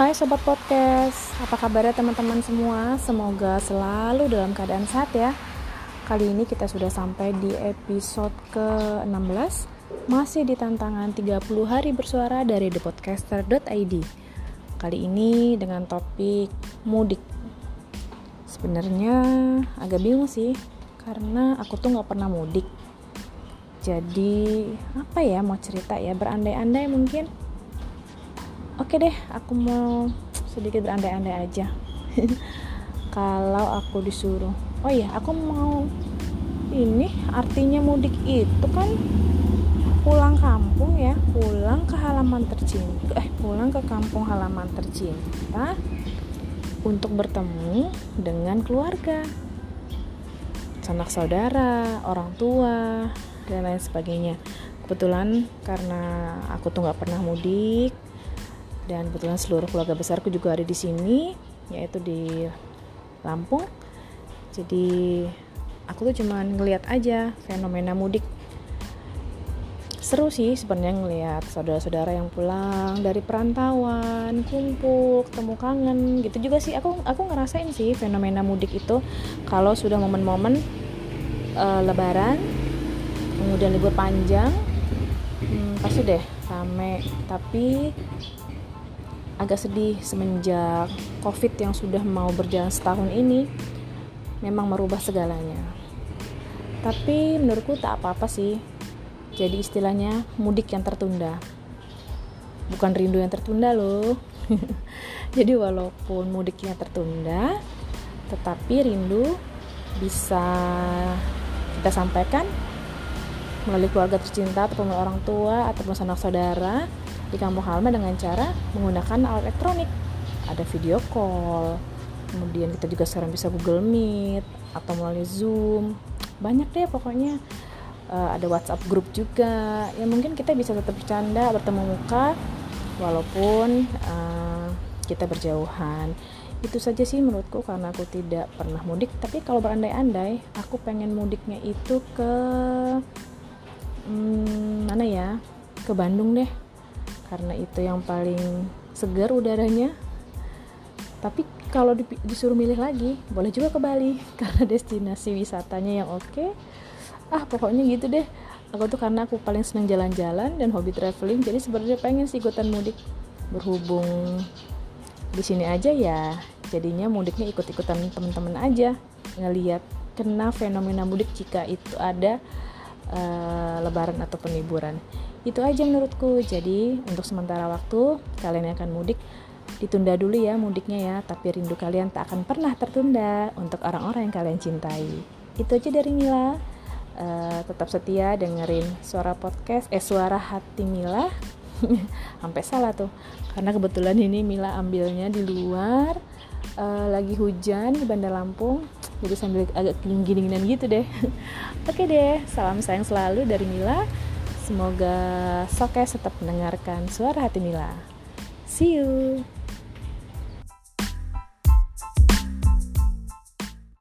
Hai Sobat Podcast, apa kabarnya teman-teman semua? Semoga selalu dalam keadaan sehat ya. Kali ini kita sudah sampai di episode ke-16 Masih di tantangan 30 hari bersuara dari thepodcaster.id Kali ini dengan topik mudik. Sebenarnya agak bingung sih Karena aku tuh gak pernah mudik. Jadi apa ya mau cerita ya berandai-andai mungkin Oke deh, aku mau sedikit berandai-andai aja. Kalau aku disuruh, oh iya, aku mau ini artinya mudik itu kan pulang kampung ya, pulang ke halaman tercinta, eh pulang ke kampung halaman tercinta untuk bertemu dengan keluarga, sanak saudara, orang tua, dan lain sebagainya. Kebetulan karena aku tuh nggak pernah mudik, dan kebetulan seluruh keluarga besarku juga ada di sini yaitu di Lampung. Jadi aku tuh cuman ngeliat aja fenomena mudik. Seru sih sebenarnya ngeliat saudara-saudara yang pulang dari perantauan kumpul ketemu kangen gitu juga sih. Aku aku ngerasain sih fenomena mudik itu. Kalau sudah momen-momen uh, lebaran kemudian libur panjang hmm, pasti deh rame. Tapi agak sedih semenjak COVID yang sudah mau berjalan setahun ini memang merubah segalanya. Tapi menurutku tak apa-apa sih. Jadi istilahnya mudik yang tertunda. Bukan rindu yang tertunda loh. Jadi walaupun mudiknya tertunda, tetapi rindu bisa kita sampaikan melalui keluarga tercinta ataupun orang tua ataupun sanak saudara di kampung halaman dengan cara menggunakan alat elektronik. Ada video call kemudian kita juga sekarang bisa Google Meet atau melalui Zoom. Banyak deh pokoknya. Uh, ada WhatsApp grup juga. Ya mungkin kita bisa tetap bercanda bertemu muka walaupun uh, kita berjauhan. Itu saja sih menurutku karena aku tidak pernah mudik. Tapi kalau berandai-andai aku pengen mudiknya itu ke hmm, mana ya? Ke Bandung deh. Karena itu yang paling segar udaranya. Tapi kalau disuruh milih lagi boleh juga ke Bali. Karena destinasi wisatanya yang oke. Okay. ah pokoknya gitu deh. Aku tuh karena aku paling senang jalan-jalan dan hobi traveling jadi sebenarnya pengen sih ikutan mudik. Berhubung di sini aja ya jadinya mudiknya ikut-ikutan teman-teman aja ngeliat kena fenomena mudik jika itu ada uh, lebaran atau liburan. Itu aja menurutku. Jadi untuk sementara waktu kalian yang akan mudik ditunda dulu ya mudiknya ya. Tapi rindu kalian tak akan pernah tertunda untuk orang-orang yang kalian cintai. Itu aja dari Mila. Uh, tetap setia dengerin suara podcast eh suara hati Mila. Sampai salah tuh. Karena kebetulan ini Mila ambilnya di luar. Uh, lagi hujan di Bandar Lampung jadi sambil agak gini-ginian gitu deh oke deh salam sayang selalu dari Mila Semoga Sokes tetap mendengarkan suara hati Mila. See you.